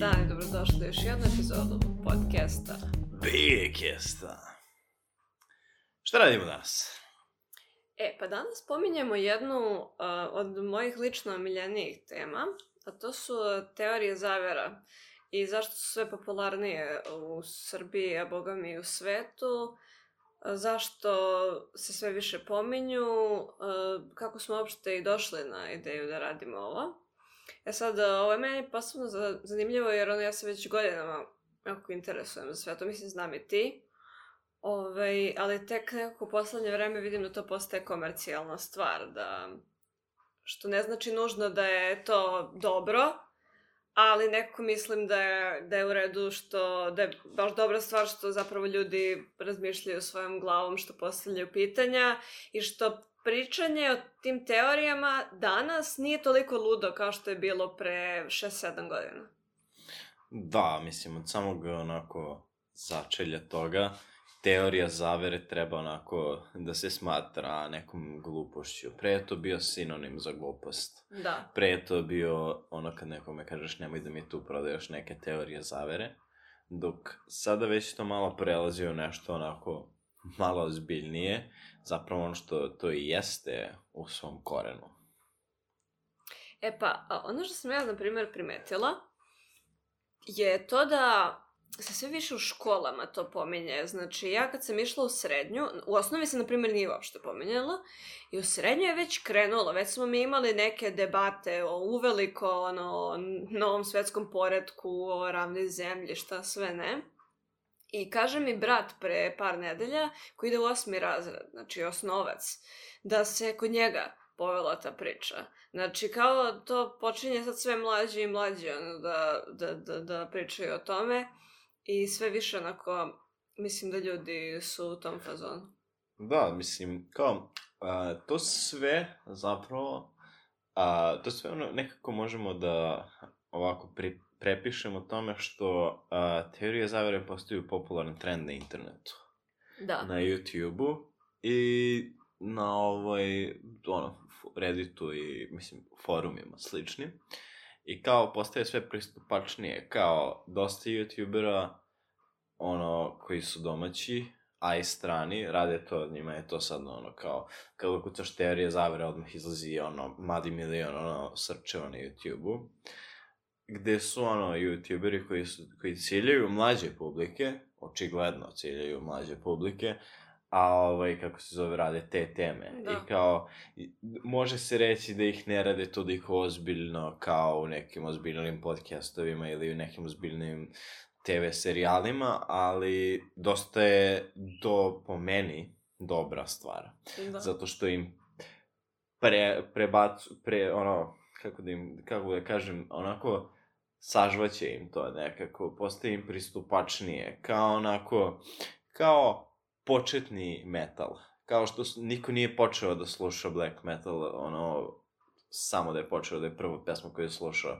dan i dobrodošli u još jednu epizodu podcasta. Bigesta. Da. Šta radimo danas? E, pa danas pominjemo jednu uh, od mojih lično omiljenijih tema, a to su teorije zavera i zašto su sve popularnije u Srbiji, a boga mi i u svetu, zašto se sve više pominju, kako smo uopšte i došli na ideju da radimo ovo. E sad, e, ovo je meni posebno zanimljivo jer ono, ja se već godinama jako interesujem za sve to, mislim znam i ti. Ove, ovaj, ali tek nekako u poslednje vreme vidim da to postaje komercijalna stvar, da što ne znači nužno da je to dobro, ali nekako mislim da je, da je u redu što, da je baš dobra stvar što zapravo ljudi razmišljaju svojom glavom, što postavljaju pitanja i što pričanje o tim teorijama danas nije toliko ludo kao što je bilo pre 6-7 godina. Da, mislim, od samog onako začelja toga, teorija zavere treba onako da se smatra nekom glupošću. Pre je to bio sinonim za glupost. Da. Pre je to bio ono kad nekome kažeš nemoj da mi tu prodaješ neke teorije zavere, dok sada već to malo prelazi u nešto onako malo ozbiljnije, zapravo ono što to i jeste u svom korenu. E pa, ono što sam ja, na primjer, primetila je to da se sve više u školama to pominje. Znači, ja kad sam išla u srednju, u osnovi se, na primjer, nije uopšte pominjala, i u srednju je već krenulo, već smo mi imali neke debate o uveliko, ono, novom svetskom poredku, o ravnoj zemlji, šta sve ne. I kaže mi brat pre par nedelja, koji ide u osmi razred, znači osnovac, da se kod njega povela ta priča. Znači, kao to počinje sad sve mlađe i mlađe, ono, da, da, da, da pričaju o tome i sve više onako, mislim da ljudi su u tom fazonu. Da, mislim, kao, a, to sve zapravo, a, to sve ono, nekako možemo da ovako pri, prepišemo tome što a, teorije zavere postaju popularan trend na internetu. Da. Na YouTube-u i na ovaj, ono, Redditu i, mislim, forumima sličnim. I kao postaje sve pristupačnije, kao dosta youtubera ono, koji su domaći, a i strani, rade to, njima je to sad ono kao, kada kucaš teorije zavere, odmah izlazi ono, madi milion, ono, srčeva na YouTube-u gde su ono youtuberi koji, su, koji ciljaju mlađe publike, očigledno ciljaju mlađe publike, a ovaj, kako se zove, rade te teme. Da. I kao, može se reći da ih ne rade toliko ozbiljno kao u nekim ozbiljnim podcastovima ili u nekim ozbiljnim TV serijalima, ali dosta je do, po meni, dobra stvar. Da. Zato što im pre, prebacu, pre, ono, kako da im, kako da kažem, onako, sažvaće im to nekako, postaje im pristupačnije, kao onako, kao početni metal. Kao što niko nije počeo da sluša black metal, ono, samo da je počeo da je prva pesma koju je slušao,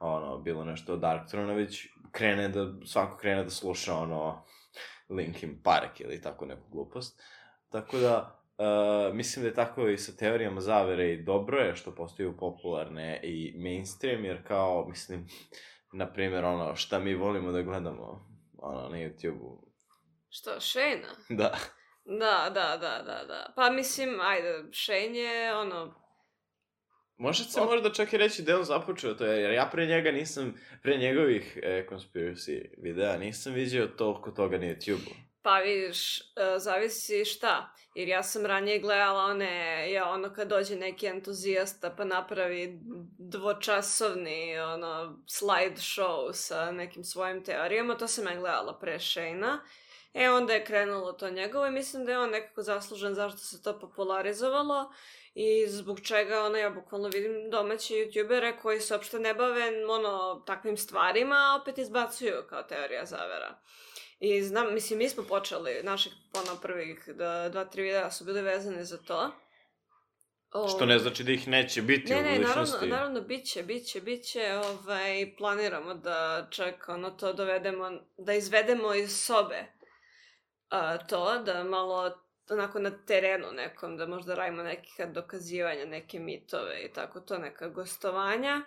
ono, bilo nešto od Dark već krene da, svako krene da sluša, ono, Linkin Park ili tako neku glupost. Tako da, Uh, mislim da je tako i sa teorijama zavere i dobro je što postaju popularne i mainstream, jer kao, mislim, na primjer, ono, šta mi volimo da gledamo, ono, na YouTube-u. Šta, Shane? Da. Da, da, da, da, da. Pa mislim, ajde, Shane je, ono, Može se možda čak i reći da je on započeo to, jer ja pre njega nisam, pre njegovih e, conspiracy videa nisam vidio toliko toga na YouTube-u. Pa vidiš, e, zavisi šta. Jer ja sam ranije gledala one, ja ono kad dođe neki entuzijasta pa napravi dvočasovni ono slide show sa nekim svojim teorijama, to sam ja gledala pre Shane-a. E onda je krenulo to njegovo i mislim da je on nekako zaslužen zašto se to popularizovalo i zbog čega ono ja bukvalno vidim domaće youtubere koji se uopšte ne bave ono takvim stvarima, a opet izbacuju kao teorija zavera. I znam, mislim, mi smo počeli, naših, ono, prvih da, dva, tri videa su bili vezane za to. O, Što ne znači da ih neće biti ne, u budućnosti. Ne, Naravno, naravno, bit će, bit će, bit će. Ovaj, planiramo da čak ono to dovedemo, da izvedemo iz sobe a, to, da malo onako na terenu nekom, da možda radimo nekih dokazivanja, neke mitove i tako to, neka gostovanja.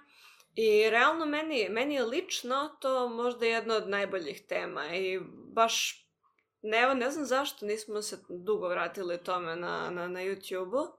I realno meni, meni je lično to možda jedna od najboljih tema i baš ne, ne znam zašto nismo se dugo vratili tome na, na, na YouTube-u,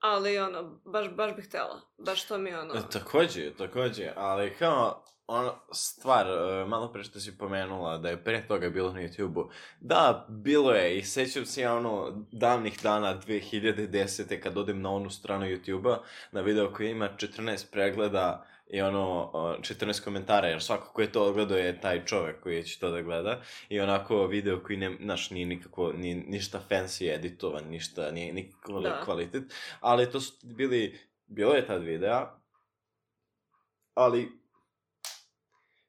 ali ono, baš, baš bih htela, baš to mi ono... E, takođe, takođe, ali kao, ono, stvar, e, malo pre što si pomenula da je pre toga bilo na YouTube-u, da, bilo je i sećam se ja ono davnih dana 2010. kad odem na onu stranu YouTube-a, na video koji ima 14 pregleda, i ono, 14 komentara, jer svako ko je to odgledao je taj čovek koji će to da gleda, i onako video koji ne, znaš, nije nikako, ni, ništa fancy editovan, ništa, nije nikako da. kvalitet, ali to su bili, bilo je tad videa, ali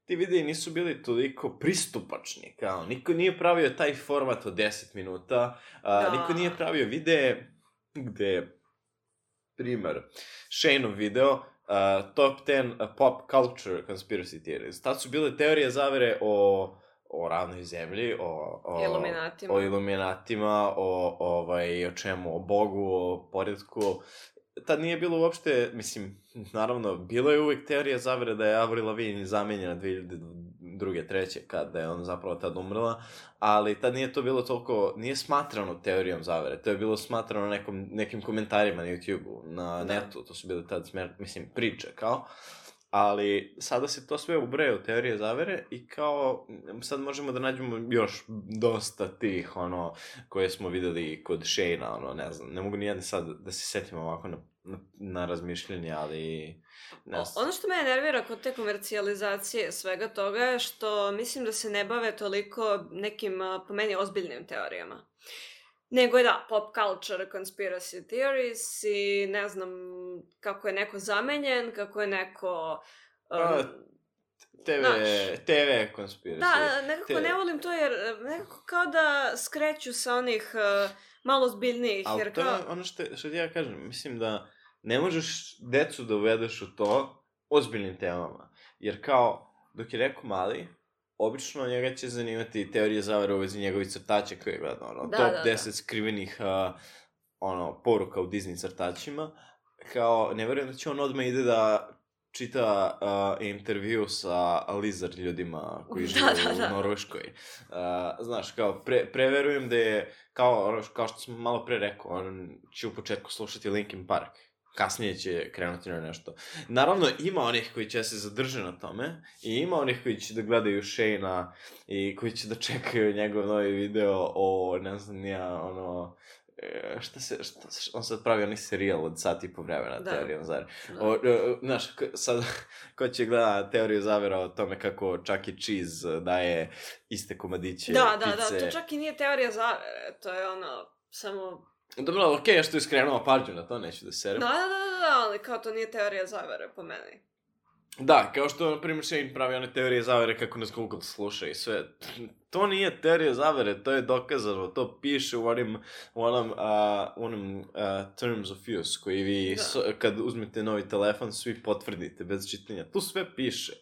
ti videi nisu bili toliko pristupačni, kao, niko nije pravio taj format od 10 minuta, a, da. niko nije pravio videe gde, primer, Shane'ov video, uh, top 10 pop culture conspiracy theories. Tad su bile teorije zavere o o ravnoj zemlji, o, o, iluminatima. o iluminatima, o, ovaj, o čemu, o Bogu, o poredku. Tad nije bilo uopšte, mislim, naravno, bilo je uvek teorija zavere da je Avril Lavigne zamenjena 2000, druge, treće, kada je on zapravo tad umrla, ali tad nije to bilo toliko, nije smatrano teorijom zavere, to je bilo smatrano nekom, nekim komentarima na YouTube-u, na da. netu, to su bile tad, smer, mislim, priče, kao, ali sada se to sve ubraje u teorije zavere i kao sad možemo da nađemo još dosta tih ono koje smo videli kod shane ono ne znam, ne mogu ni jedan sad da se setim ovako na na razmišljanje, ali... Ne o, ono što me nervira kod te komercijalizacije svega toga je što mislim da se ne bave toliko nekim, po meni, ozbiljnim teorijama. Nego je da, pop culture, conspiracy theories i ne znam kako je neko zamenjen, kako je neko... Pa, um, A, TV, naš. TV conspiracy. Da, nekako TV. ne volim to jer e, nekako kao da skreću sa onih uh, malo zbiljnijih. Ali jer to je ono što, što ja kažem, mislim da ne možeš decu da uvedeš u to ozbiljnim temama. Jer kao, dok je rekao mali, obično njega će zanimati teorije zavere u vezi njegovih crtaća koje je gledao, ono, da, top da, 10 da. skrivenih uh, ono, poruka u Disney crtačima. Kao, ne verujem da će on odmah ide da čita uh, intervju sa lizard ljudima koji da, žive da, da, da. u Norveškoj. Uh, znaš, kao, pre, preverujem da je, kao, kao što sam malo pre rekao, on će u početku slušati Linkin Park kasnije će krenuti na nešto. Naravno, ima onih koji će se zadrže na tome i ima onih koji će da gledaju Shane-a i koji će da čekaju njegov novi video o, ne znam, nija, ono, e, šta se, šta, šta, on sad pravi onaj serijal od sat i po vremena, da. teorijom zavera. Da. O, e, znaš, sad, ko će gleda teoriju zavera o tome kako Chuck E. Cheese daje iste komadiće da, da, da pice. Da, da, da, to čak i nije teorija zavere, to je ono, samo Dobro, da, okej, da, da, okay, ja što je skrenuo pažnju na to, neću da se serem. Da, da, da, da, ali kao to nije teorija zavere po meni. Da, kao što, na primjer, Shane pravi one teorije zavere kako nas Google sluša i sve. To nije teorija zavere, to je dokazano, to piše u onim, u onom, uh, onom uh, terms of use koji vi, da. so, kad uzmete novi telefon, svi potvrdite bez čitanja. Tu sve piše.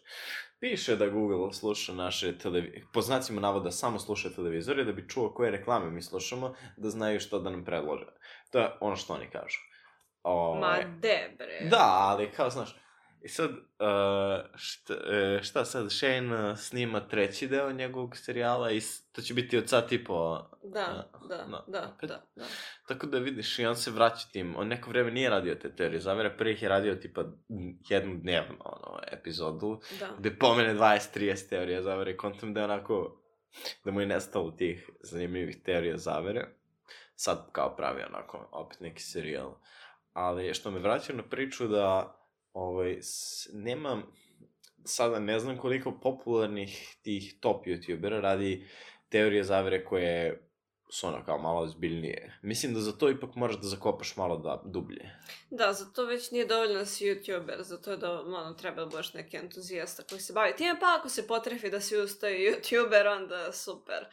Piše da Google sluša naše televizore, po znacima navoda samo sluša televizore da bi čuo koje reklame mi slušamo, da znaju što da nam predlože. To je ono što oni kažu. Ove, ovaj Ma de bre. Da, ali kao znaš, I sad, uh, šta, e, šta sad, Shane e, snima treći deo njegovog serijala i to će biti od sat i po... Da, uh, da, na, da, opet. da, da. Tako da vidiš i on se vraća tim, on neko vreme nije radio te teorije zamere, prije je radio tipa jednu dnevno ono, epizodu, da. gde pomene 20-30 teorija zavere i kontam da je onako, da mu je nestalo tih zanimljivih teorija zavere. Sad kao pravi onako, opet neki serijal. Ali što me vraća na priču da ovaj, nema, sada ne znam koliko popularnih tih top youtubera radi teorije zavere koje su ono kao malo ozbiljnije. Mislim da za to ipak moraš da zakopaš malo da, dublje. Da, za to već nije dovoljno da si youtuber, za to je da ono, treba da budeš neki entuzijasta koji se bavi time, pa ako se potrefi da si ustoji youtuber, onda super.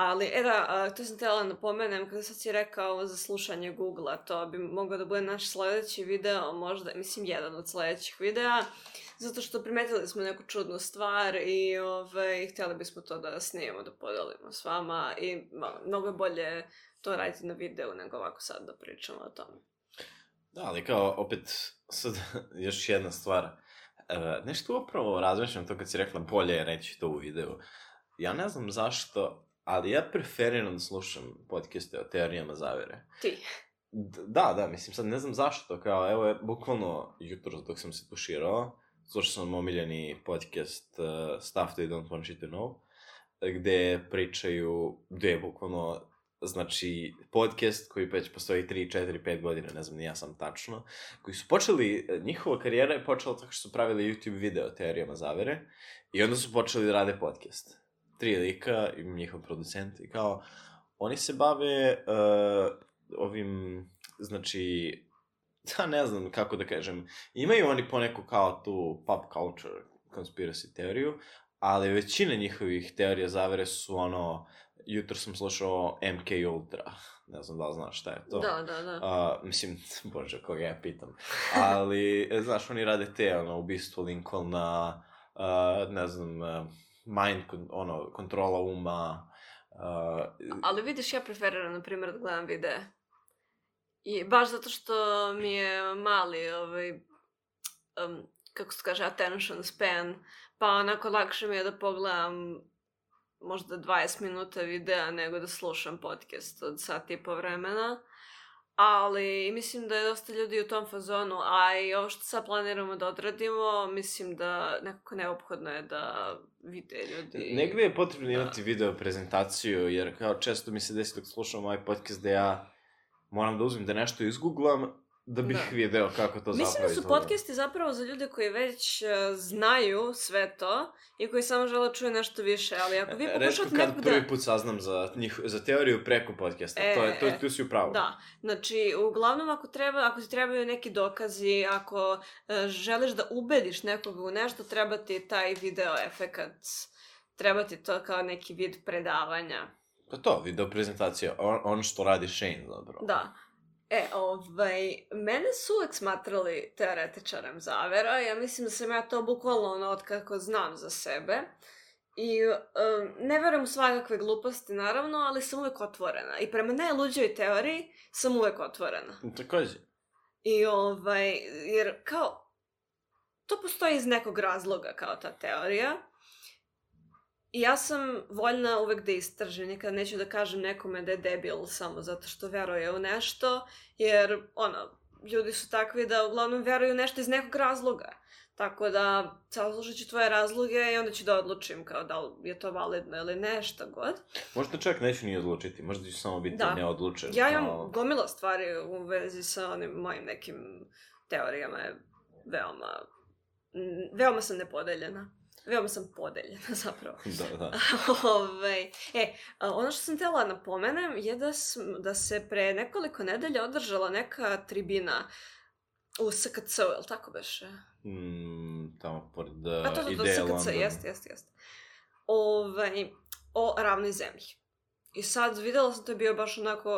Ali, e da, to sam htjela da napomenem, kada sad si rekao za slušanje Google-a, to bi mogao da bude naš sledeći video, možda, mislim, jedan od sledećih videa, zato što primetili smo neku čudnu stvar i ovaj, htjeli bismo to da snimamo, da podelimo s vama i mnogo je bolje to raditi na videu nego ovako sad da pričamo o tome. Da, ali kao, opet, sad još jedna stvar. E, nešto upravo razmišljam to kad si rekla bolje je reći to u videu. Ja ne znam zašto ali ja preferiram da slušam podcaste o teorijama zavere. Ti? Da, da, mislim, sad ne znam zašto, kao, evo je, bukvalno, jutro dok sam se tuširao, slušao sam omiljeni podcast uh, Stuff They Don't Want You To Know, gde pričaju, gde je bukvalno, znači, podcast koji već postoji 3, 4, 5 godina, ne znam ni ja sam tačno, koji su počeli, eh, njihova karijera je počela tako što su pravili YouTube video o teorijama zavere i onda su počeli da rade podcast tri lika, i njihov producent, i kao, oni se bave uh, ovim, znači, da ne znam kako da kažem, imaju oni poneku kao tu pop culture conspiracy teoriju, ali većina njihovih teorija zavere su ono, jutro sam slušao MK Ultra, ne znam da li znaš šta je to. Da, da, da. A, mislim, bože, koga ja pitam. Ali, e, znaš, oni rade te, ono, ubistvo Lincolna, a, eh, ne znam, eh, mind, ono, kontrola uma. Uh, Ali vidiš, ja preferiram, na primjer, da gledam videe. I baš zato što mi je mali, ovaj, um, kako se kaže, attention span, pa onako lakše mi je da pogledam možda 20 minuta videa nego da slušam podcast od sat i po vremena. Ali mislim da je dosta ljudi u tom fazonu, a i ovo što sad planiramo da odradimo, mislim da nekako neophodno je da vide ljudi. Negde je potrebno imati da. video prezentaciju, jer kao često mi se desi dok slušam ovaj podcast da ja moram da uzmem da nešto izgooglam da bih da. video kako to zapravo Mislim da su podcasti zapravo za ljude koji već uh, znaju sve to i koji samo žele čuje nešto više, ali ako vi pokušate nekog kad da... prvi put saznam za, njih, za teoriju preko podcasta, e, to je, to je, e, tu si upravo. Da, znači, uglavnom ako, treba, ako ti trebaju neki dokazi, ako uh, želiš da ubediš nekoga u nešto, treba ti taj video efekat, treba ti to kao neki vid predavanja. Pa to, video prezentacija, on, on što radi Shane zapravo. Da. E, ovaj, mene su uvek smatrali teoretičarem zavera, ja mislim da sam ja to bukvalno ono otkako znam za sebe. I um, ne verujem u svakakve gluposti, naravno, ali sam uvek otvorena. I prema najluđoj teoriji sam uvek otvorena. Takođe. I ovaj, jer kao, to postoji iz nekog razloga kao ta teorija ja sam voljna uvek da istražim, nikad neću da kažem nekome da je debil samo zato što veruje u nešto, jer ono, ljudi su takvi da uglavnom veruju nešto iz nekog razloga. Tako da saslušat ću tvoje razloge i onda ću da odlučim kao da li je to validno ili nešto god. Možda čak neću ni odlučiti, možda ću samo biti da. neodlučen. Ja imam kao... gomila stvari u vezi sa onim mojim nekim teorijama, je veoma, veoma sam nepodeljena veoma sam podeljena zapravo. Da, da. Ove, ovaj, e, ono što sam htjela da napomenem je da, da se pre nekoliko nedelja održala neka tribina u SKC, je li tako beše? Mm, tamo pored uh, A to, to, ideje SKC, London. jeste, jeste, jeste. Ove, ovaj, o ravnoj zemlji. I sad videla sam to da je bio baš onako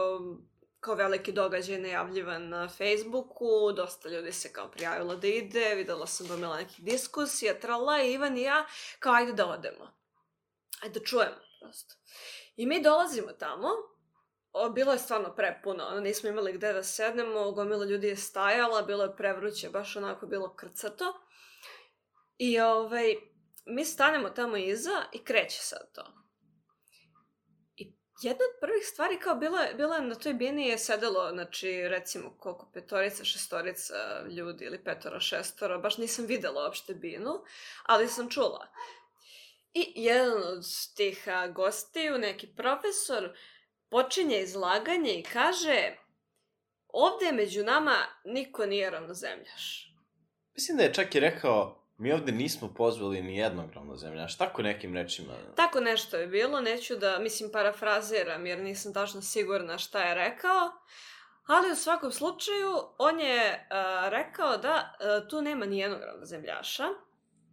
kao veliki događaj najavljivan na Facebooku, dosta ljudi se kao prijavilo da ide, videla sam gomila da nekih diskusija, trala i Ivan i ja, kao ajde da odemo. Ajde da čujemo prosto. I mi dolazimo tamo, o, bilo je stvarno prepuno, ono, nismo imali gde da sednemo, gomila ljudi je stajala, bilo je prevruće, baš onako bilo krcato. I ovaj, mi stanemo tamo iza i kreće sad to. Jedna od prvih stvari kao bila, bila na toj bini je sedelo, znači recimo koliko petorica, šestorica ljudi ili petora, šestora, baš nisam videla uopšte binu, ali sam čula. I jedan od tih a, gostiju, neki profesor, počinje izlaganje i kaže ovde među nama niko nije ravnozemljaš. Mislim da je čak i rekao Mi ovde nismo pozvali ni jednog ravnozemljaš, tako nekim rečima. Tako nešto je bilo, neću da, mislim, parafraziram jer nisam tačno sigurna šta je rekao, ali u svakom slučaju on je uh, rekao da uh, tu nema ni jednog ravnozemljaša.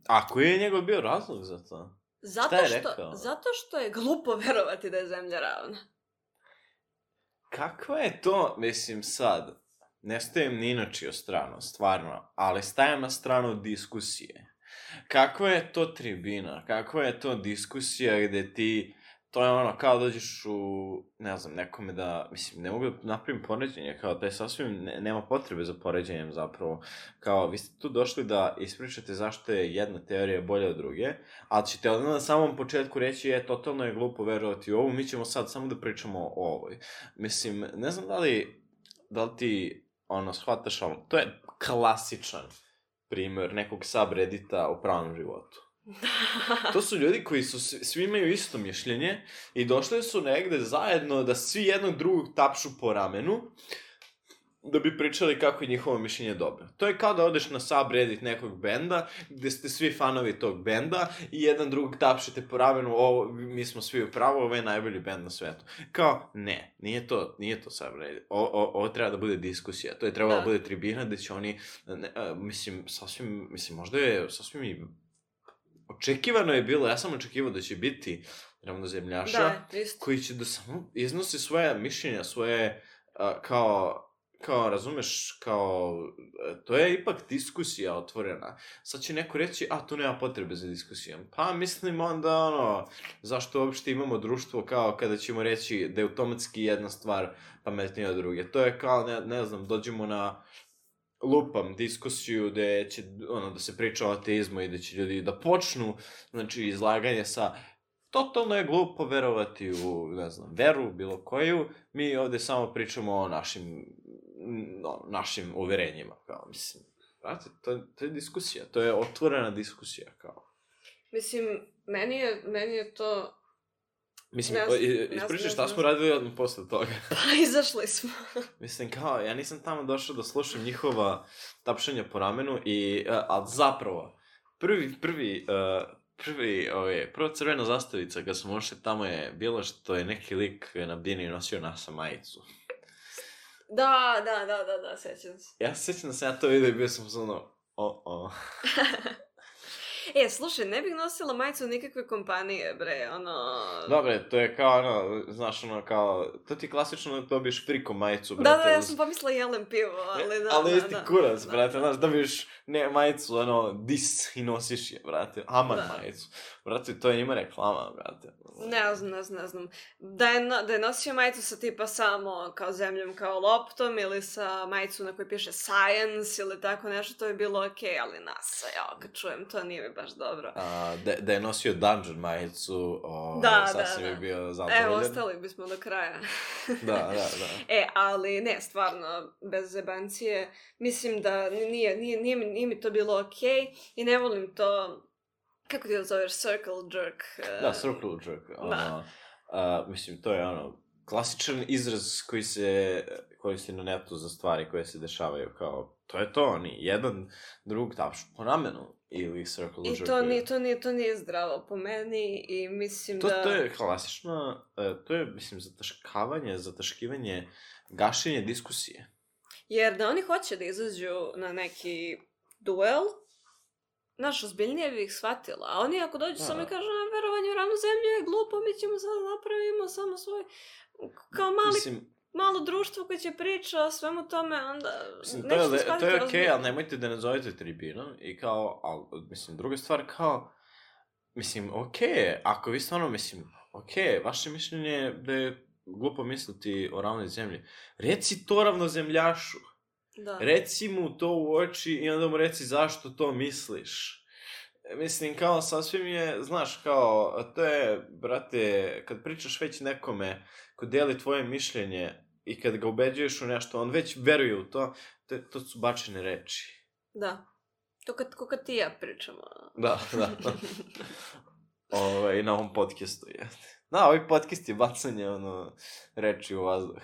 A koji je njegov bio razlog za to? Zato šta je što, rekao? Zato što je glupo verovati da je zemlja ravna. Kakva je to, mislim, sad? ne stajem ni inačio strano, stvarno, ali stajem na stranu diskusije. Kakva je to tribina, kakva je to diskusija gde ti, to je ono kao dođeš u, ne znam, nekome da, mislim, ne mogu da napravim poređenje, kao da je sasvim, ne, nema potrebe za poređenjem zapravo, kao vi ste tu došli da ispričate zašto je jedna teorija bolja od druge, ali ćete onda na samom početku reći, je, totalno je glupo verovati u ovu, mi ćemo sad samo da pričamo o ovoj. Mislim, ne znam da li, da li ti ono, shvataš ono, to je klasičan primer nekog subreddita o pravnom životu. to su ljudi koji su, svi imaju isto mišljenje i došli su negde zajedno da svi jednog drugog tapšu po ramenu da bi pričali kako je njihovo mišljenje dobro. To je kao da odeš na subreddit nekog benda, gde ste svi fanovi tog benda i jedan drugog tapšete po ramenu, ovo, mi smo svi u pravo, ovo je najbolji bend na svetu. Kao, ne, nije to, nije to subreddit. O, o, ovo treba da bude diskusija. To je trebalo da. da bude tribina gde će oni, ne, a, mislim, sasvim, mislim, možda je sasvim i očekivano je bilo, ja sam očekivao da će biti ravnozemljaša da, isti. koji će da samo iznose svoje mišljenja, svoje a, kao kao, razumeš, kao, e, to je ipak diskusija otvorena. Sad će neko reći, a, tu nema potrebe za diskusijom. Pa, mislim onda, ono, zašto uopšte imamo društvo kao kada ćemo reći da je automatski jedna stvar pametnija od druge. To je kao, ne, ne znam, dođemo na lupam diskusiju da će, ono, da se priča o ateizmu i da će ljudi da počnu, znači, izlaganje sa totalno je glupo verovati u, ne znam, veru, bilo koju. Mi ovde samo pričamo o našim no, našim uverenjima, kao, mislim. Znate, to, to je diskusija, to je otvorena diskusija, kao. Mislim, meni je, meni je to... Mislim, ispričaj šta smo radili odmah posle toga. Pa, izašli smo. Mislim, kao, ja nisam tamo došao da slušam njihova tapšanja po ramenu i, e, a, zapravo, prvi, prvi, uh, prvi, ove, ovaj, prva crvena zastavica kad smo ušli tamo je bilo što je neki lik na bini nosio NASA majicu. Da, da, da, da, da, sećam se. Ja sećam da sam ja to vidio i bio sam ono, o, o. E, slušaj, ne bih nosila majicu nikakve kompanije, bre, ono... Dobre, to je kao, ono, znaš, ono, kao... To ti klasično da dobiješ friko majicu, brate. Da, da, ja sam pomisla jelen pivo, e, ali da, Ali jesi da, da, kurac, da, brate, znaš, dobiješ ne, majicu, ono, dis i nosiš je, brate. Aman da. majicu. Brate, to je ima reklama, brate. Ne znam, ne znam, ne znam. Da je, no, da je nosio majicu sa tipa samo kao zemljom, kao loptom ili sa majicu na kojoj piše science ili tako nešto, to je bilo okej, okay, ali NASA, ja, kad čujem, to nije baš dobro. A, da, da je nosio Dungeon majicu, o, da, sasvim da, da. je bio zadovoljen. Evo, ostali bismo do kraja. da, da, da. E, ali ne, stvarno, bez zebancije, mislim da nije, nije, nije, nije mi to bilo okej okay, i ne volim to, kako ti to zoveš, circle jerk. Eh, da, circle jerk, da. ono, da. Uh, mislim, to je ono, klasičan izraz koji se koristi na netu za stvari koje se dešavaju, kao, to je to, oni, jedan, drug, tapšu po ramenu, ili Circle I to nije, to nije, to nije zdravo po meni i mislim to, da... To to je klasično, e, to je, mislim, zataškavanje, zataškivanje, gašenje diskusije. Jer da oni hoće da izađu na neki duel, znaš, ozbiljnije bi shvatila. A oni ako dođu da. samo i da. kažu, verovanje u ravnu zemlju je glupo, mi ćemo sad da napravimo samo svoj... Kao mali... Mislim, malo društvo koje će priča o svemu tome, onda mislim, to je, da- to je okej, okay, ali nemojte da nazovete tribinom i kao, ali, mislim, druga stvar kao, mislim, okej, okay, ako vi stvarno, mislim, okej, okay, vaše mišljenje je da je glupo misliti o ravnoj zemlji. Reci to ravnozemljašu. Da. Reci mu to u oči i onda mu reci zašto to misliš. E, mislim, kao sasvim je, znaš, kao, to je, brate, kad pričaš već nekome ko deli tvoje mišljenje, i kad ga ubeđuješ u nešto, on već veruje u to, to, to su bačene reči. Da. To kad, ko kad ti ja pričam. Da, da. Ove, ovaj, na ovom podcastu, jeste. Da, ovaj podcast je bacanje, ono, reči u vazduh.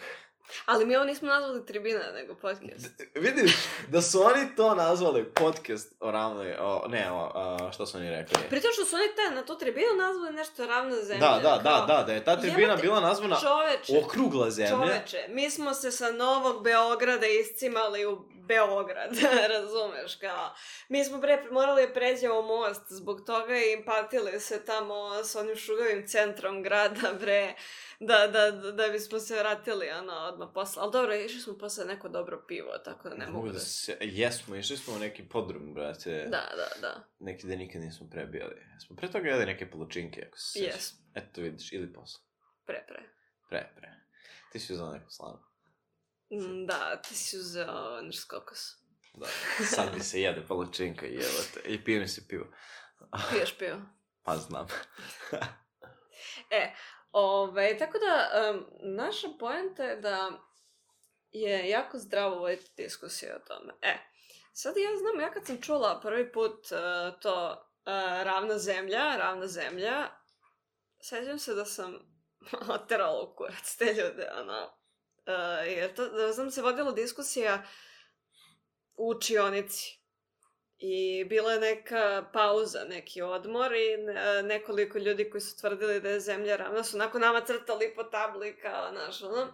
Ali mi ovo nismo nazvali tribina, nego podcast. vidiš, da su oni to nazvali podcast o ravnoj, o, ne, o, a, šta su oni rekli? Pritom što su oni ta, na tu tribinu nazvali nešto ravna zemlja. Da, da, da, kao... da, da, da je ta tribina bila nazvana čoveče, okrugla zemlja. Čoveče, mi smo se sa Novog Beograda iscimali u Beograd, razumeš, kao, mi smo pre, morali pređemo most zbog toga i patili se tamo s onim šugavim centrom grada, bre, da, da, da, da bismo se vratili, ono, odmah posle, ali dobro, išli smo posle neko dobro pivo, tako da ne mogu da, da... Se, jesmo, išli smo u neki podrum, brate. Da, da, da. Neki da nikad nismo prebijali. Smo pre toga jeli neke polučinke, ako se sjećaš. Jesmo. Eto, vidiš, ili posle. Pre, pre. Pre, pre. Ti si uzela neko slano. Mm, da, ti si uzeo naš kokos. Da, sad mi se jede palačinka i jevate. I pije mi se pivo. Piješ pivo? Pa znam. e, ovaj, tako da, um, naša poenta je da je jako zdravo voditi diskusije o tome. E, sad ja znam, ja kad sam čula prvi put uh, to uh, ravna zemlja, ravna zemlja, sjećam se da sam oterala u kurac te ljude, ono, Uh, jer to, da znam se vodila diskusija u učionici i bila je neka pauza, neki odmor i uh, nekoliko ljudi koji su tvrdili da je zemlja ravna su onako nama crtali po tabli kao, znaš, ono,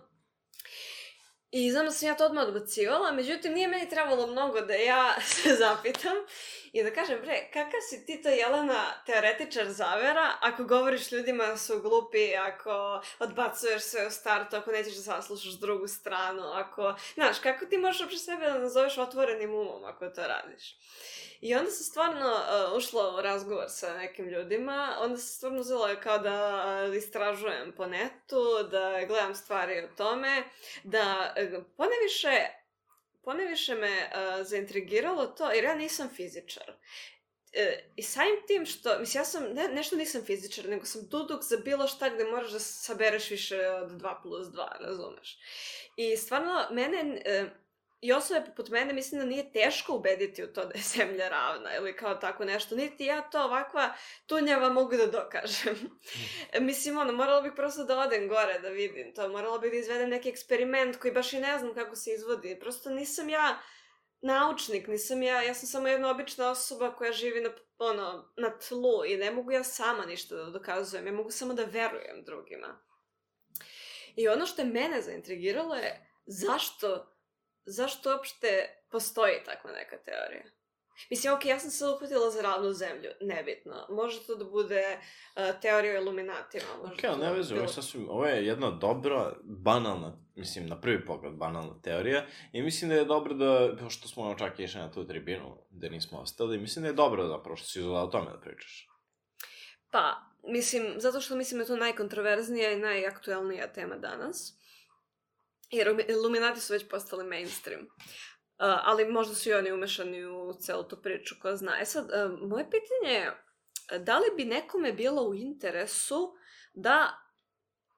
I znam da sam ja to odmah odbacivala, međutim nije meni trebalo mnogo da ja se zapitam i da kažem, bre, kakav si ti to Jelena teoretičar zavera ako govoriš ljudima da su glupi, ako odbacuješ sve u startu, ako nećeš da saslušaš drugu stranu, ako, znaš, kako ti možeš uopće sebe da nazoveš otvorenim umom ako to radiš? I onda sam stvarno uh, ušla u razgovor sa nekim ljudima, onda sam stvarno uzela kao da e, istražujem po netu, da gledam stvari o tome, da uh, e, poneviše, poneviše me uh, zaintrigiralo to, jer ja nisam fizičar i samim tim što, mislim, ja sam, ne, nešto nisam fizičar, nego sam duduk za bilo šta gde moraš da sabereš više od 2 plus 2, razumeš? I stvarno, mene, i osobe poput mene mislim da nije teško ubediti u to da je zemlja ravna ili kao tako nešto, niti ja to ovakva tunjava mogu da dokažem. mislim, ono, moralo bih prosto da odem gore da vidim to, moralo bih da izvedem neki eksperiment koji baš i ne znam kako se izvodi, prosto nisam ja naučnik, nisam ja, ja sam samo jedna obična osoba koja živi na, ono, na tlu i ne mogu ja sama ništa da dokazujem, ja mogu samo da verujem drugima. I ono što je mene zaintrigiralo je zašto zašto uopšte postoji takva neka teorija? Mislim, ok, ja sam se uhvatila za ravnu zemlju, nebitno. Može to da bude uh, teorija o iluminatima. Ok, ali ne vezu, ovo, je sasvim, ovo je jedna dobra, banalna, mislim, na prvi pogled banalna teorija. I mislim da je dobro da, pošto smo čak išli na tu tribinu, da nismo ostali, mislim da je dobro zapravo da, što si izgledala o tome da pričaš. Pa, mislim, zato što mislim da je to najkontroverznija i najaktuelnija tema danas jer Illuminati su već postali mainstream. Uh, ali možda su i oni umešani u celu tu priču, ko zna. E sad, uh, moje pitanje je, da li bi nekome bilo u interesu da,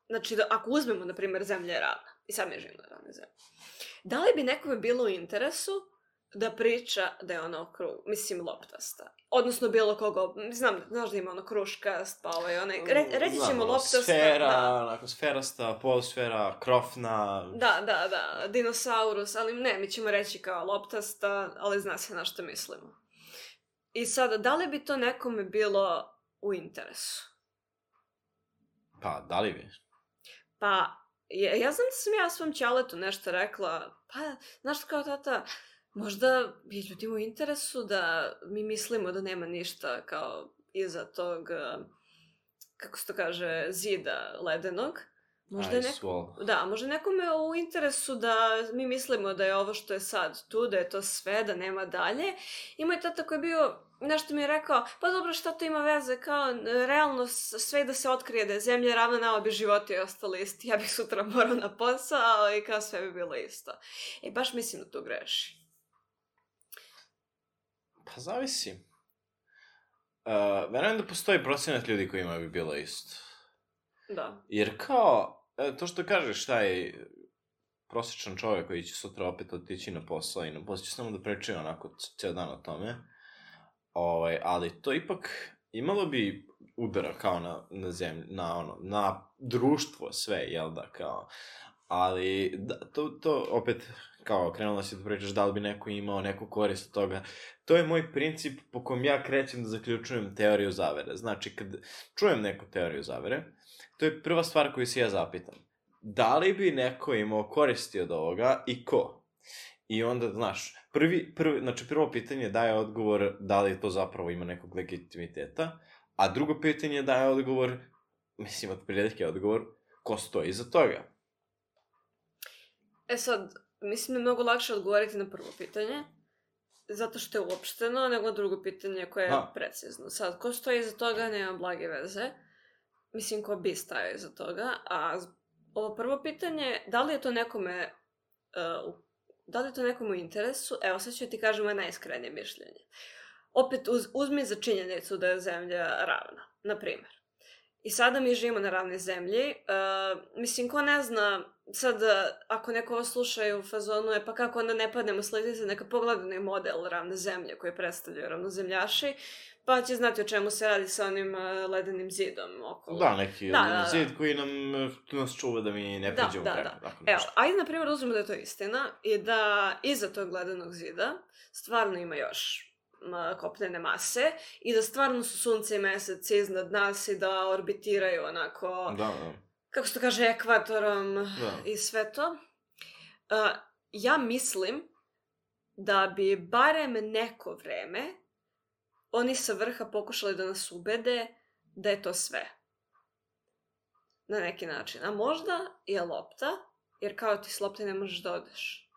znači, da, ako uzmemo, na primjer, zemlje rada, i sad mi živimo na zemlje, da li bi nekome bilo u interesu da priča da je ona okru, mislim loptasta. Odnosno bilo koga, znam, znaš da ima ono kruškast, pa ovaj onaj, re, mm, reći ćemo loptasta. Sfera, da. onako sferasta, polusfera, krofna. Da, da, da, dinosaurus, ali ne, mi ćemo reći kao loptasta, ali zna se na što mislimo. I sada, da li bi to nekome bilo u interesu? Pa, da li bi? Pa, ja, ja znam da sam ja svom ćaletu nešto rekla, pa, znaš kao tata, možda je ljudima u interesu da mi mislimo da nema ništa kao iza tog, kako se to kaže, zida ledenog. Možda je, neko, da, možda nekome u interesu da mi mislimo da je ovo što je sad tu, da je to sve, da nema dalje. Ima moj tata koji je bio, nešto mi je rekao, pa dobro šta to ima veze, kao realno sve da se otkrije da je zemlja ravna na obi životi i ostali isti. Ja bih sutra morao na posao i kao sve bi bilo isto. I e, baš mislim da tu greši. Pa zavisi. Uh, verujem da postoji procenat ljudi koji imaju bi bilo isto. Da. Jer kao, e, to što kažeš, šta je prosječan čovjek koji će sutra opet otići na posao i na posao će samo da preče onako ceo dan o tome. Ovaj, ali to ipak imalo bi udara kao na, na zemlju, na ono, na društvo sve, jel da, kao. Ali, da, to, to opet kao krenula si da pričaš da li bi neko imao neku korist od toga. To je moj princip po kom ja krećem da zaključujem teoriju zavere. Znači, kad čujem neku teoriju zavere, to je prva stvar koju se ja zapitam. Da li bi neko imao koristi od ovoga i ko? I onda, znaš, prvi, prvi, znači prvo pitanje daje odgovor da li to zapravo ima nekog legitimiteta, a drugo pitanje daje odgovor, mislim, otprilike odgovor, ko stoji iza toga. E sad, mislim da je mnogo lakše odgovoriti na prvo pitanje, zato što je uopšteno, nego drugo pitanje koje je ha. precizno. Sad, ko stoji iza toga, nema blage veze. Mislim, ko bi stao iza toga, a ovo prvo pitanje, da li je to nekome uh, da li je to nekome u interesu? Evo, sad ću ti kažem moje najiskrenije mišljenje. Opet, uz, uzmi za činjenicu da je zemlja ravna, na primer. I sada mi živimo na ravnoj zemlji. Uh, mislim, ko ne zna sad, e, ako neko ovo sluša u fazonu je, pa kako onda ne padnemo sletice, neka pogledani model ravne zemlje koji predstavljaju ravnozemljaši, pa će znati o čemu se radi sa onim e, ledenim zidom okolo. Da, neki da, da, da. zid koji nam, e, nas čuva da mi ne pređemo da, preko. Da, da. Evo, ajde na primjer uzmemo da je to istina i da iza tog ledenog zida stvarno ima još kopnene mase i da stvarno su sunce i mesec iznad nas i da orbitiraju onako da, da kako se to kaže, ekvatorom da. i sve to. Uh, ja mislim da bi barem neko vreme oni sa vrha pokušali da nas ubede da je to sve. Na neki način. A možda je lopta, jer kao ti s lopte ne možeš da odeš.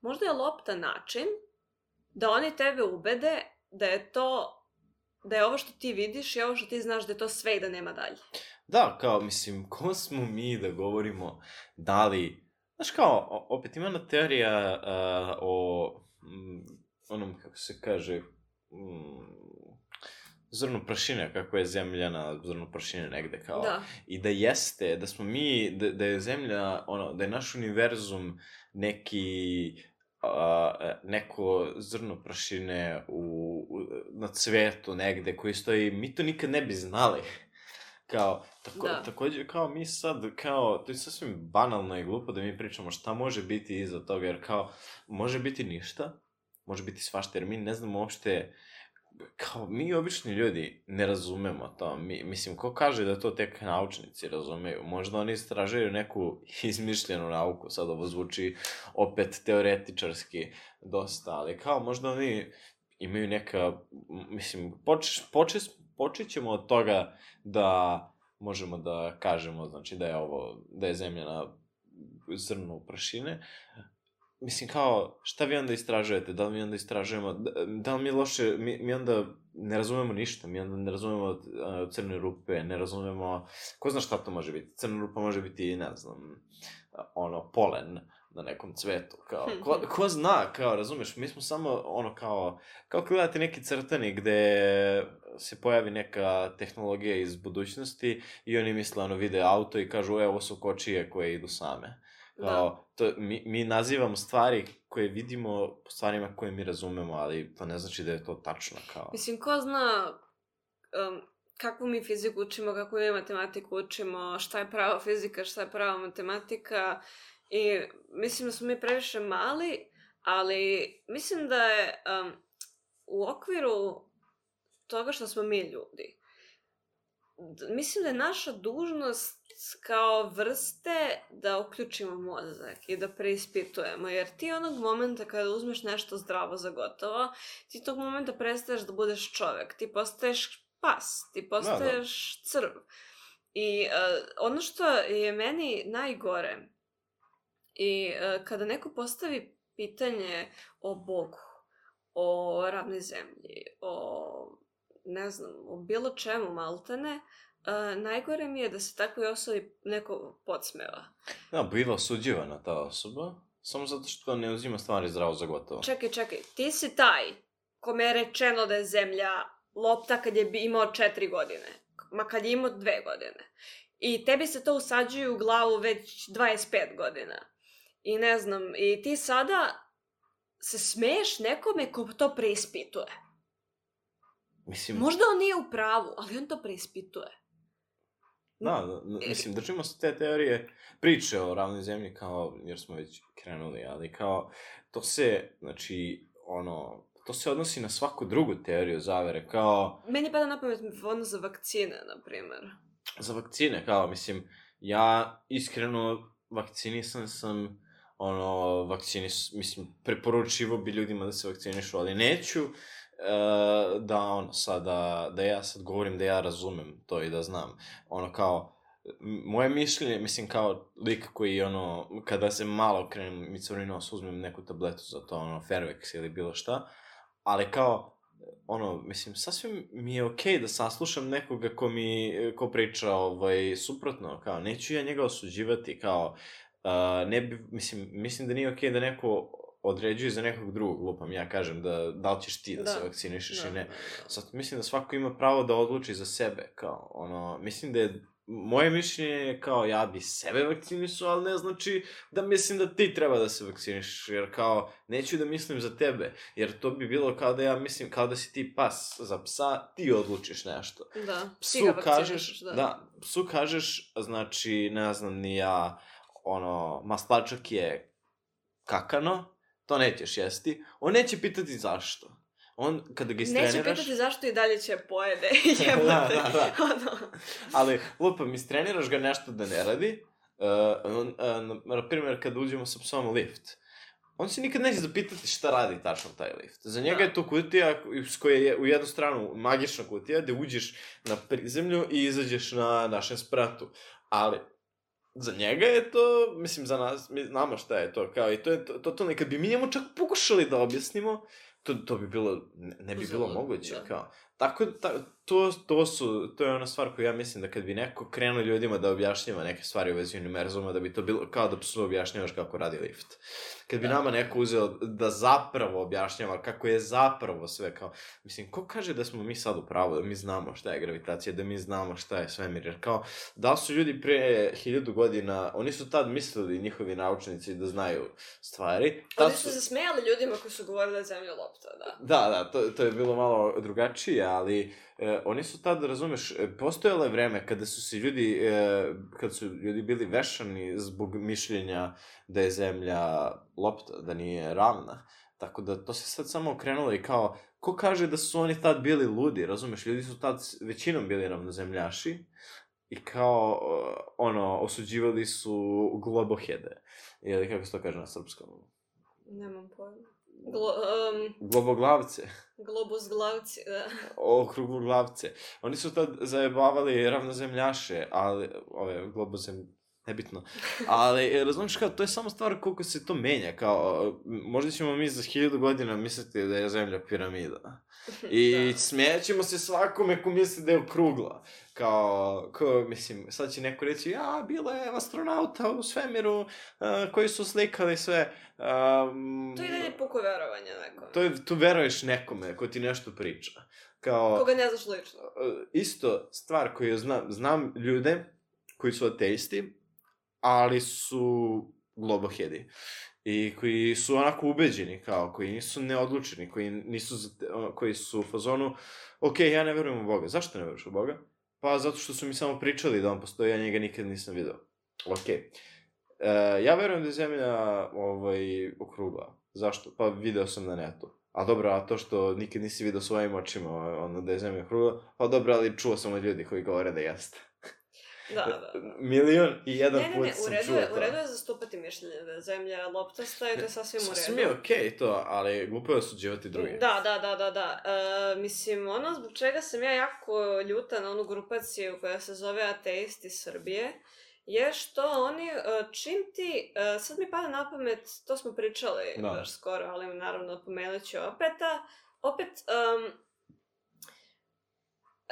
Možda je lopta način da oni tebe ubede da je to da je ovo što ti vidiš i ovo što ti znaš da je to sve i da nema dalje. Da, kao, mislim, ko smo mi da govorimo da li... Znaš kao, opet ima na teorija uh, o m, mm, onom, kako se kaže, m, mm, zrnu prašine, kako je zemlja na zrnu prašine negde, kao. Da. I da jeste, da smo mi, da, da je zemlja, ono, da je naš univerzum neki, a, neko zrno prašine u, u, na cvetu negde koji stoji, mi to nikad ne bi znali. Kao, tako, da. takođe, kao mi sad, kao, to je sasvim banalno i glupo da mi pričamo šta može biti iza toga, jer kao, može biti ništa, može biti svašta, jer mi ne znamo uopšte, kao, mi obični ljudi ne razumemo to. Mi, mislim, ko kaže da to tek naučnici razumeju? Možda oni istražuju neku izmišljenu nauku, sad ovo zvuči opet teoretičarski dosta, ali kao, možda oni imaju neka, mislim, počeš, počeš, počet ćemo od toga da možemo da kažemo, znači, da je ovo, da je zemlja na zrnu prašine, mislim kao, šta vi onda istražujete? Da li mi onda istražujemo, da, da li mi loše, mi, mi onda ne razumemo ništa, mi onda ne razumemo uh, crne rupe, ne razumemo, ko zna šta to može biti? Crna rupa može biti, ne znam, ono, polen na nekom cvetu, kao, ko, ko zna, kao, razumeš, mi smo samo, ono, kao, kao gledate neki crtani gde se pojavi neka tehnologija iz budućnosti i oni misle, ono, vide auto i kažu, evo su kočije koje idu same. Da. Kao, da. to, mi, mi nazivamo stvari koje vidimo po stvarima koje mi razumemo, ali to ne znači da je to tačno. Kao. Mislim, ko zna um, kakvu mi fiziku učimo, kakvu mi matematiku učimo, šta je prava fizika, šta je prava matematika i mislim da smo mi previše mali, ali mislim da je um, u okviru toga što smo mi ljudi. Mislim da je naša dužnost kao vrste da uključimo mozak i da preispitujemo, jer ti onog momenta kada uzmeš nešto zdravo za gotovo, ti tog momenta prestaješ da budeš čovek, ti postaješ pas, ti postaješ da, da. crv. I uh, ono što je meni najgore i uh, kada neko postavi pitanje o Bogu, o ravnoj zemlji, o ne znam, o bilo čemu maltene, Uh, najgore mi je da se takvoj osobi neko podsmeva. Ja, da, biva osuđivana ta osoba, samo zato što ne uzima stvari zdravo za gotovo. Čekaj, čekaj, ti si taj kome je rečeno da je zemlja lopta kad je imao četiri godine. Ma kad je imao dve godine. I tebi se to usađuje u glavu već 25 godina. I ne znam, i ti sada se smeješ nekome ko to preispituje. Mislim... Možda on nije u pravu, ali on to preispituje. Da, da, da e, mislim, držimo se te teorije priče o ravnoj zemlji kao, jer smo već krenuli, ali kao, to se, znači, ono, to se odnosi na svaku drugu teoriju zavere, kao... Meni pada na pamet ono za vakcine, na primer. Za vakcine, kao, mislim, ja iskreno vakcinisan sam, ono, vakcinis, mislim, preporučivo bi ljudima da se vakcinišu, ali neću, uh, da ono sada, da ja sad govorim da ja razumem to i da znam. Ono kao, moje mišljenje, mislim kao lik koji ono, kada se malo krenem mi micurni nos, uzmem neku tabletu za to, ono, Fervex ili bilo šta, ali kao, ono, mislim, sasvim mi je okej okay da saslušam nekoga ko mi, ko priča, ovaj, suprotno, kao, neću ja njega osuđivati, kao, uh, ne bi, mislim, mislim da nije okej okay da neko određuje za nekog drugog, lupam, ja kažem da, da li ćeš ti da, da. se vakcinišeš da. i ne. Da, da, da. Sad, mislim da svako ima pravo da odluči za sebe, kao, ono, mislim da je moje mišljenje je kao ja bi sebe vakcinisao, ali ne znači da mislim da ti treba da se vakciniš, jer kao neću da mislim za tebe, jer to bi bilo kao da ja mislim, kao da si ti pas za psa, ti odlučiš nešto. Da, psu ti ga kažeš, da. da. psu kažeš, znači, ne znam ni ja, ono, maslačak je kakano, to nećeš jesti, on neće pitati zašto. On, kada ga istreniraš... Neće pitati zašto i dalje će pojede, jebote. da, da, da. ono. Ali, lupam, istreniraš ga nešto da ne radi, uh, on, uh, na primjer, kada uđemo sa psom u lift, on se nikad neće zapitati šta radi tačno taj lift. Za njega da. je to kutija s koje je u jednu stranu magična kutija, gde uđeš na prizemlju i izađeš na našem spratu. Ali, za njega je to, mislim, za nas, mi znamo šta je to, kao, i to je to, to, kad bi mi njemu čak pokušali da objasnimo, to, to bi bilo, ne, ne bi bilo moguće, da. kao, Tako da, to, to, su, to je ona stvar koju ja mislim da kad bi neko krenuo ljudima da objašnjava neke stvari u vezi univerzuma, da bi to bilo kao da psu objašnjavaš kako radi lift. Kad bi da. nama neko uzeo da zapravo objašnjava kako je zapravo sve kao, mislim, ko kaže da smo mi sad u pravu, da mi znamo šta je gravitacija, da mi znamo šta je svemir, jer kao, da su ljudi pre hiljadu godina, oni su tad mislili njihovi naučnici da znaju stvari. Tad oni su se smijali ljudima koji su govorili da je zemlja lopta, da. Da, da, to, to je bilo malo drugačije, ali e, oni su tad, razumeš, e, postojalo je vreme kada su se ljudi, e, kad su ljudi bili vešani zbog mišljenja da je zemlja lopta, da nije ravna. Tako da to se sad samo okrenulo i kao, ko kaže da su oni tad bili ludi, razumeš, ljudi su tad većinom bili ravnozemljaši i kao, e, ono, osuđivali su globohede, ili kako se to kaže na srpskom? Nemam pojma. Glo, um, Globoglavce. Globozglavce. Da. glavce. Oni su tad zajebavali ravnozemljaše, ali, ove, globozem, nebitno. Ali, e, razumiješ kao, to je samo stvar koliko se to menja, kao, možda ćemo mi za hiljadu godina misliti da je zemlja piramida. I da. ćemo se svakome ko misli da je okrugla. Kao, ko, mislim, sad će neko reći, ja, bilo je astronauta u svemiru uh, koji su slikali sve. Um, to je dalje puko verovanje nekome. To je, tu veruješ nekome ko ti nešto priča. Kao, Koga ne znaš lično. E, isto stvar koju znam, znam ljude koji su ateisti, ali su globohedi i koji su onako ubeđeni kao, koji nisu neodlučeni, koji, nisu, koji su u fazonu, ok, ja ne verujem u Boga. Zašto ne veruješ u Boga? Pa zato što su mi samo pričali da on postoji, ja njega nikad nisam video. Ok. E, ja verujem da je zemlja ovaj, okrugla. Zašto? Pa video sam na da netu. A dobro, a to što nikad nisi video svojim očima ono, da je zemlja okrugla, pa dobro, ali čuo sam od ljudi koji govore da jeste. Da, da, da, da, Milion i jedan ne, ne, put ne, sam čuo to. Ne, ne, u redu je zastupati mišljenje da je zemlja loptasta i to je sasvim u redu. Sasvim je okej okay to, ali glupo je osuđivati druge. Da, da, da, da, da. E, mislim, ono zbog čega sam ja jako ljuta na onu grupaciju koja se zove Ateisti Srbije, je što oni, e, čim ti, e, sad mi pada na pamet, to smo pričali da. baš skoro, ali naravno pomenut ću opet, opet, um,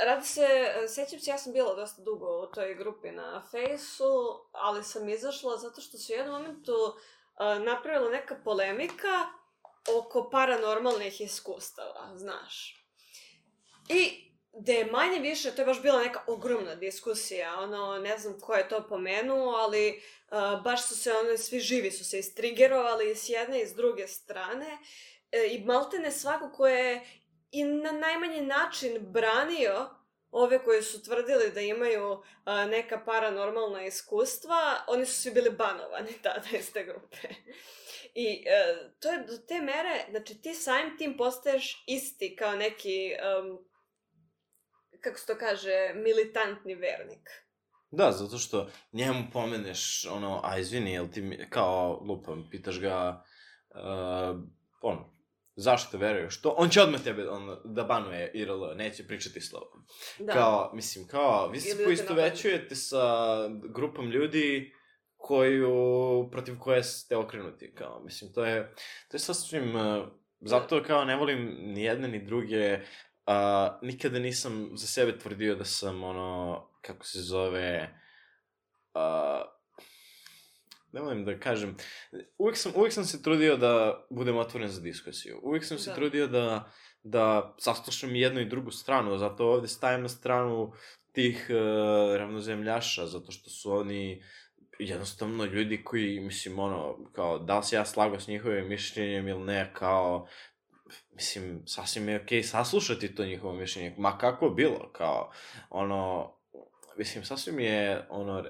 Radi se, sećam se, ja sam bila dosta dugo u toj grupi na Fejsu, ali sam izašla zato što su u jednom momentu uh, napravila neka polemika oko paranormalnih iskustava, znaš. I da je manje više, to je baš bila neka ogromna diskusija, ono, ne znam ko je to pomenuo, ali uh, baš su se, ono, svi živi su se istrigerovali s jedne i s druge strane, e, i maltene svako ko je i na najmanji način branio ove koji su tvrdili da imaju a, neka paranormalna iskustva, oni su svi bili banovani tada iz te grupe. I e, to je do te mere, znači ti samim tim postaješ isti kao neki, um, kako se to kaže, militantni vernik. Da, zato što njemu pomeneš ono, a izvini, jel ti, mi, kao, lupam, pitaš ga, uh, ono, zašto veruješ što on će odmah tebe on, da banuje IRL, neće pričati slovo. Da. Kao, mislim, kao, vi se da većujete sa grupom ljudi koju, protiv koje ste okrenuti, kao, mislim, to je, to je sasvim, uh, zato kao ne volim ni jedne ni druge, a, nikada nisam za sebe tvrdio da sam, ono, kako se zove, a, ne volim da kažem, uvijek sam, uvijek sam se trudio da budem otvoren za diskusiju. Uvijek sam se da. trudio da, da saslušam jednu i drugu stranu, zato ovde stajem na stranu tih uh, ravnozemljaša, zato što su oni jednostavno ljudi koji, mislim, ono, kao, da li se ja slago s njihovim mišljenjem ili ne, kao, mislim, sasvim je okej okay saslušati to njihovo mišljenje, ma kako bilo, kao, ono, mislim, sasvim je, ono,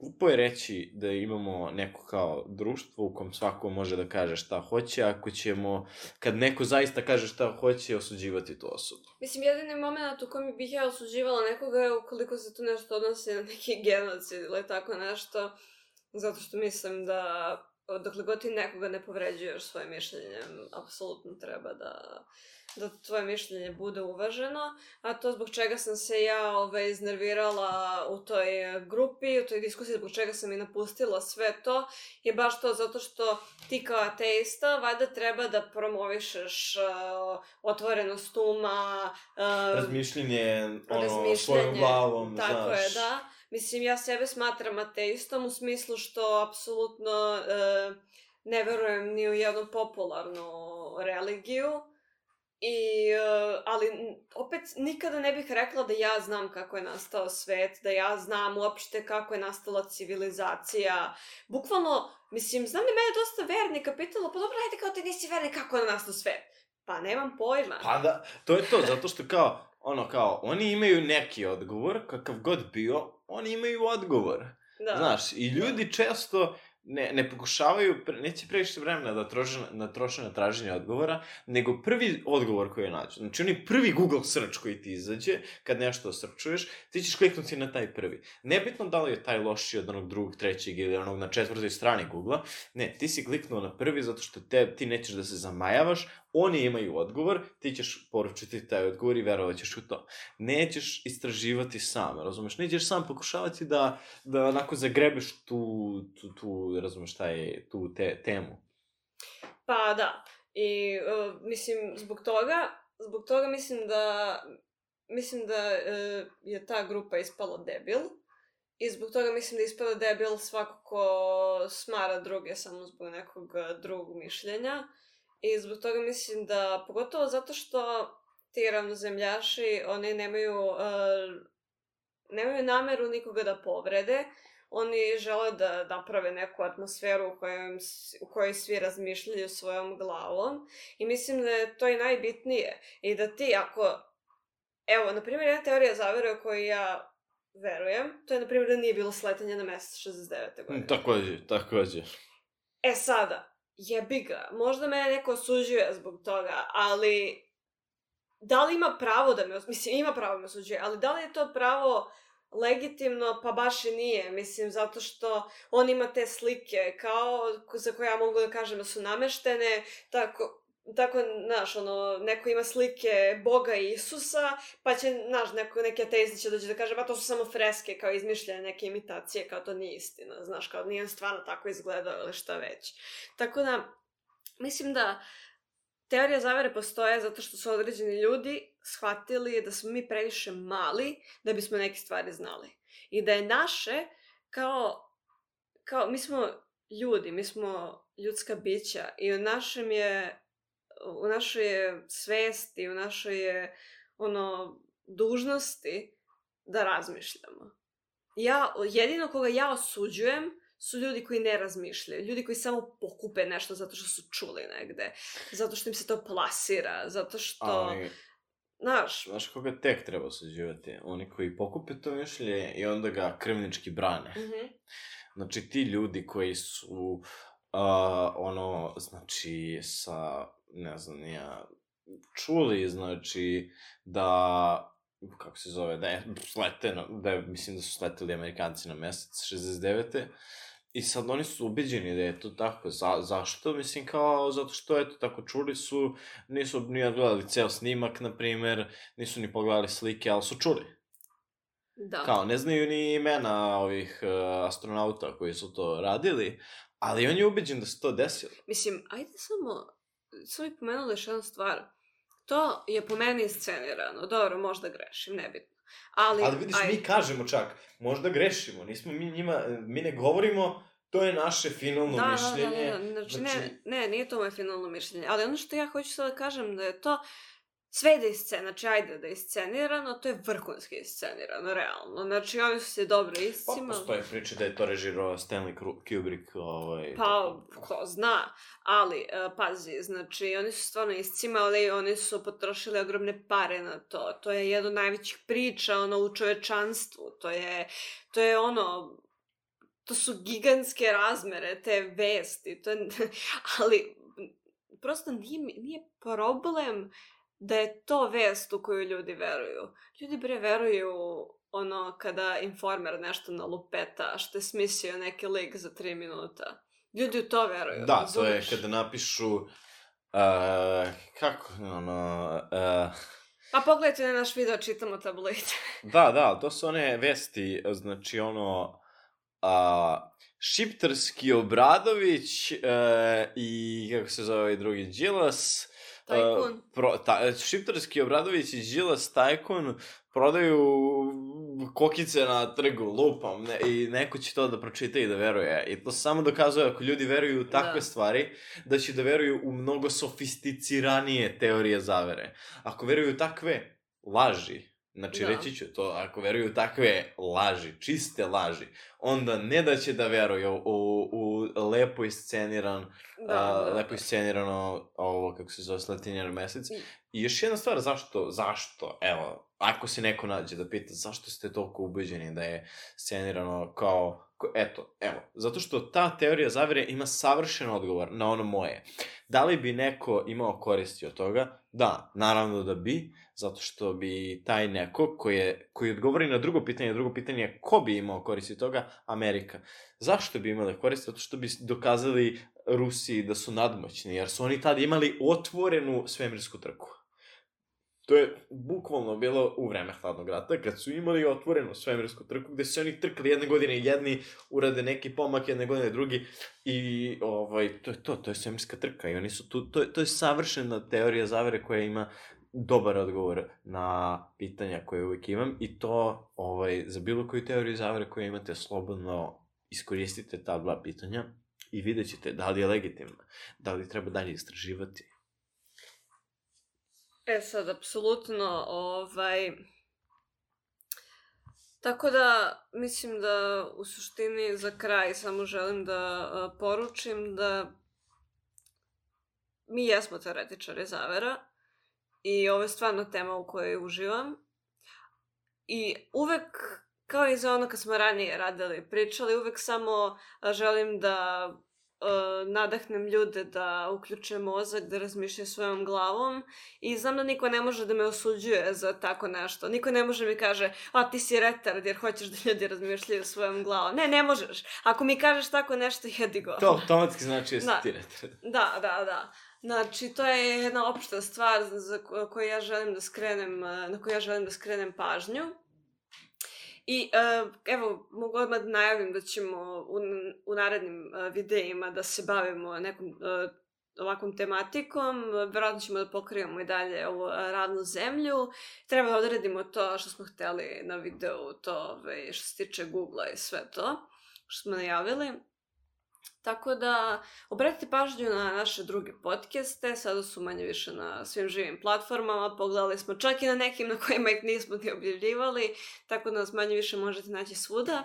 glupo je reći da imamo neko kao društvo u kom svako može da kaže šta hoće, ako ćemo, kad neko zaista kaže šta hoće, osuđivati tu osobu. Mislim, jedini je moment u kojem bih ja osuđivala nekoga je ukoliko se tu nešto odnosi na neki genocid ili tako nešto, zato što mislim da dokle god ti nekoga ne povređuješ svoje mišljenje, apsolutno treba da da tvoje mišljenje bude uvaženo, a to zbog čega sam se ja ovaj, iznervirala u toj e, grupi, u toj diskusiji, zbog čega sam i napustila sve to, je baš to zato što ti kao ateista valjda treba da promovišeš uh, otvorenost uma, uh, e, razmišljenje, ono, razmišljenje, svojom glavom, tako znaš. je, da. Mislim, ja sebe smatram ateistom u smislu što apsolutno uh, ne verujem ni u jednu popularnu religiju, I, eh, ali opet nikada ne bih rekla da ja znam kako je nastao svet, da ja znam uopšte kako je nastala civilizacija. Bukvalno, mislim, znam da mene dosta vernika pitalo, pa dobro, ajde kao ti nisi vernik, kako je nastao svet? Pa nemam pojma. Pa da, to je to, zato što kao, ono kao, oni imaju neki odgovor, kakav god bio, oni imaju odgovor. Da. Znaš, i da. ljudi često ne, ne pokušavaju, neće previše vremena da troše, na da troše na traženje odgovora, nego prvi odgovor koji je nađu. Znači, oni prvi Google search koji ti izađe, kad nešto srčuješ, ti ćeš kliknuti na taj prvi. Nebitno da li je taj loši od onog drugog, trećeg ili onog na četvrtoj strani Google-a, ne, ti si kliknuo na prvi zato što te, ti nećeš da se zamajavaš, Oni imaju odgovor, ti ćeš poručiti taj odgovor i verovat ćeš u to. Nećeš istraživati sam, razumeš? Nećeš sam pokušavati da, da onako zagrebeš tu, tu, tu razumeš, taj, tu te, temu. Pa da. I, uh, mislim, zbog toga, zbog toga mislim da, mislim da uh, je ta grupa ispala debil. I zbog toga mislim da ispada debil svako ko smara druge samo zbog nekog e, drugog mišljenja. Uh, I zbog toga mislim da, pogotovo zato što ti ravnozemljaši, oni nemaju, uh, nemaju nameru nikoga da povrede, oni žele da naprave neku atmosferu u, kojem, u kojoj svi razmišljaju svojom glavom i mislim da je to i najbitnije i da ti ako evo, na primjer, jedna teorija zavere u koju ja verujem, to je na primjer da nije bilo sletanja na mesec 69. godine. Takođe, takođe. E sada, jebi ga, možda me neko osuđuje zbog toga, ali da li ima pravo da me, os... mislim ima pravo da me osuđuje, ali da li je to pravo legitimno, pa baš i nije, mislim, zato što on ima te slike kao za koje ja mogu da kažem da su nameštene, tako, Tako, znaš, ono, neko ima slike Boga i Isusa, pa će, znaš, neko, neki ateisti će dođe da kaže, pa to su samo freske, kao izmišljene neke imitacije, kao to nije istina, znaš, kao nije stvarno tako izgledao ili šta već. Tako da, mislim da teorija zavere postoje zato što su određeni ljudi shvatili da smo mi previše mali da bismo neke stvari znali. I da je naše, kao, kao, mi smo ljudi, mi smo ljudska bića i u našem je u našoj svesti, u našoj ono, dužnosti da razmišljamo. Ja, jedino koga ja osuđujem su ljudi koji ne razmišljaju, ljudi koji samo pokupe nešto zato što su čuli negde, zato što im se to plasira, zato što... Ali... Znaš, znaš koga tek treba osuđivati? Oni koji pokupe to mišljenje i onda ga krvnički brane. Mm -hmm. Znači, ti ljudi koji su, uh, ono, znači, sa ne znam, ja, čuli, znači, da kako se zove, da je slete, da je, mislim da su sleteli Amerikanci na mesec 69. I sad oni su ubeđeni da je to tako. Za, zašto? Mislim kao, zato što eto tako čuli su, nisu ni gledali ceo snimak, na primer, nisu ni pogledali slike, ali su čuli. Da. Kao, ne znaju ni imena ovih uh, astronauta koji su to radili, ali on je ubeđen da se to desilo. Mislim, ajde samo sam i pomenula da još jednu stvar. To je po meni iscenirano. Dobro, možda grešim, nebitno. Ali, Ali vidiš, aj... mi kažemo čak, možda grešimo, nismo mi njima, mi ne govorimo, to je naše finalno da, da, da mišljenje. Da, da, da, znači, znači... Ne, znači- ne, nije to moje finalno mišljenje, ali ono što ja hoću sad da kažem da je to sve da je scena, znači ajde da je scenirano, to je vrhunski scenirano, realno. Znači oni su se dobro pa, iscimali. Pa postoje priče da je to režirao Stanley Kubrick. Ovaj, pa, ko zna, ali e, pazi, znači oni su stvarno iscimali, oni su potrošili ogromne pare na to. To je jedna od najvećih priča ono, u čovečanstvu, to je, to je ono, to su gigantske razmere te vesti, to je, ali prosto nije, nije problem da je to vest u koju ljudi veruju. Ljudi bre veruju ono kada informer nešto na lupeta, što je smislio neki lik za tri minuta. Ljudi u to veruju. Da, to je kada napišu uh, kako ono... Uh, pa pogledajte na naš video, čitamo tablete. da, da, to su one vesti, znači ono... Uh, Šiptarski Obradović uh, i kako se zove drugi Đilas Tajkun. Uh, pro, Obradović i Đilas Tajkun prodaju kokice na trgu, lupam, ne, i neko će to da pročita i da veruje. I to samo dokazuje, ako ljudi veruju u takve da. stvari, da će da veruju u mnogo sofisticiranije teorije zavere. Ako veruju u takve laži, Znači, da. reći ću to, ako veruju takve laži, čiste laži, onda ne da će da veruju u, u, u lepo isceniran, da, a, da, da. lepo iscenirano ovo, kako se zove, Slatinjer mesec. I... I još jedna stvar, zašto, zašto, evo, ako se neko nađe da pita zašto ste toliko ubeđeni da je scenirano kao eto, evo, zato što ta teorija zavere ima savršen odgovor na ono moje. Da li bi neko imao koristi od toga? Da, naravno da bi, zato što bi taj neko koji, je, koji odgovori na drugo pitanje, drugo pitanje je ko bi imao koristi toga, Amerika. Zašto bi imali koristi? Zato što bi dokazali Rusiji da su nadmoćni, jer su oni tad imali otvorenu svemirsku trku. To je bukvalno bilo u vreme hladnog rata, kad su imali otvorenu svemirsku trku, gde su oni trkali jedne godine jedni, urade neki pomak, jedne godine drugi, i ovaj, to je to, to je svemirska trka, i oni su tu, to, je, to je savršena teorija zavere koja ima dobar odgovor na pitanja koje uvijek imam i to ovaj, za bilo koju teoriju zavere koju imate slobodno iskoristite ta dva pitanja i vidjet ćete da li je legitimna, da li treba dalje istraživati. E sad, apsolutno, ovaj... Tako da, mislim da u suštini za kraj samo želim da poručim da mi jesmo teoretičari zavera, I ovo je stvarno tema u kojoj uživam. I uvek, kao i za ono kad smo ranije radili, pričali, uvek samo želim da uh, nadahnem ljude da uključe mozak, da razmišljaju svojom glavom i znam da niko ne može da me osuđuje za tako nešto. Niko ne može mi kaže, a ti si retard jer hoćeš da ljudi razmišljaju svojom glavom. Ne, ne možeš. Ako mi kažeš tako nešto, jedi go. To automatski znači da si da. ti retard. Da, da, da. Znači, to je jedna opšta stvar za koju ja želim da skrenem, eh, na koju ja želim da skrenem pažnju. I eh, evo, mogu odmah da najavim da ćemo u, u narednim eh, videima da se bavimo nekom ovakvom tematikom. Verovatno ćemo da pokrijemo i dalje ovu ravnu zemlju. Treba da odredimo to što smo hteli na videu, to ovaj, što se tiče Google-a i sve to što smo najavili. Tako da, obratite pažnju na naše druge podcaste, sada su manje više na svim živim platformama, pogledali smo čak i na nekim na kojima ih nismo ti objavljivali, tako da nas manje više možete naći svuda.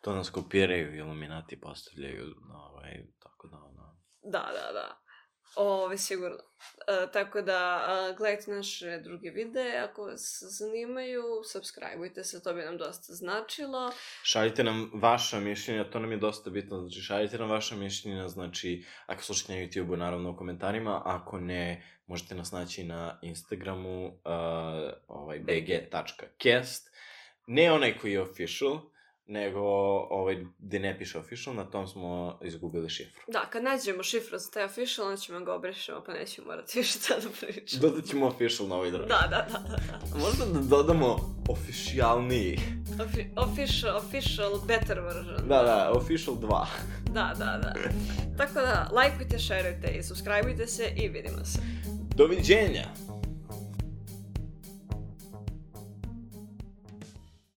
To nas kopiraju, iluminati postavljaju, ovaj, tako da ono... Da, da, da. Ove, sigurno. E, tako da, gledajte naše druge videe, ako vas zanimaju, subscribeujte se, to bi nam dosta značilo. Šaljite nam vaša mišljenja, to nam je dosta bitno, znači šaljite nam vaša mišljenja, znači ako slušate na YouTube-u, naravno u komentarima, ako ne, možete nas naći na Instagramu uh, ovaj, bg.cast, ne onaj koji je official, nego ovaj, gde ne piše official, na tom smo izgubili šifru. Da, kad nađemo šifru za taj official, onda ćemo ga obrišemo, pa nećemo morati više tada pričati. Dodat ćemo official na ovaj drag. Da, da, da, da. Možda da dodamo oficijalniji. Ofi official, official, better version. Da, da, official 2. da, da, da. Tako da, lajkujte, šerujte i subscribeujte se i vidimo se. Doviđenja!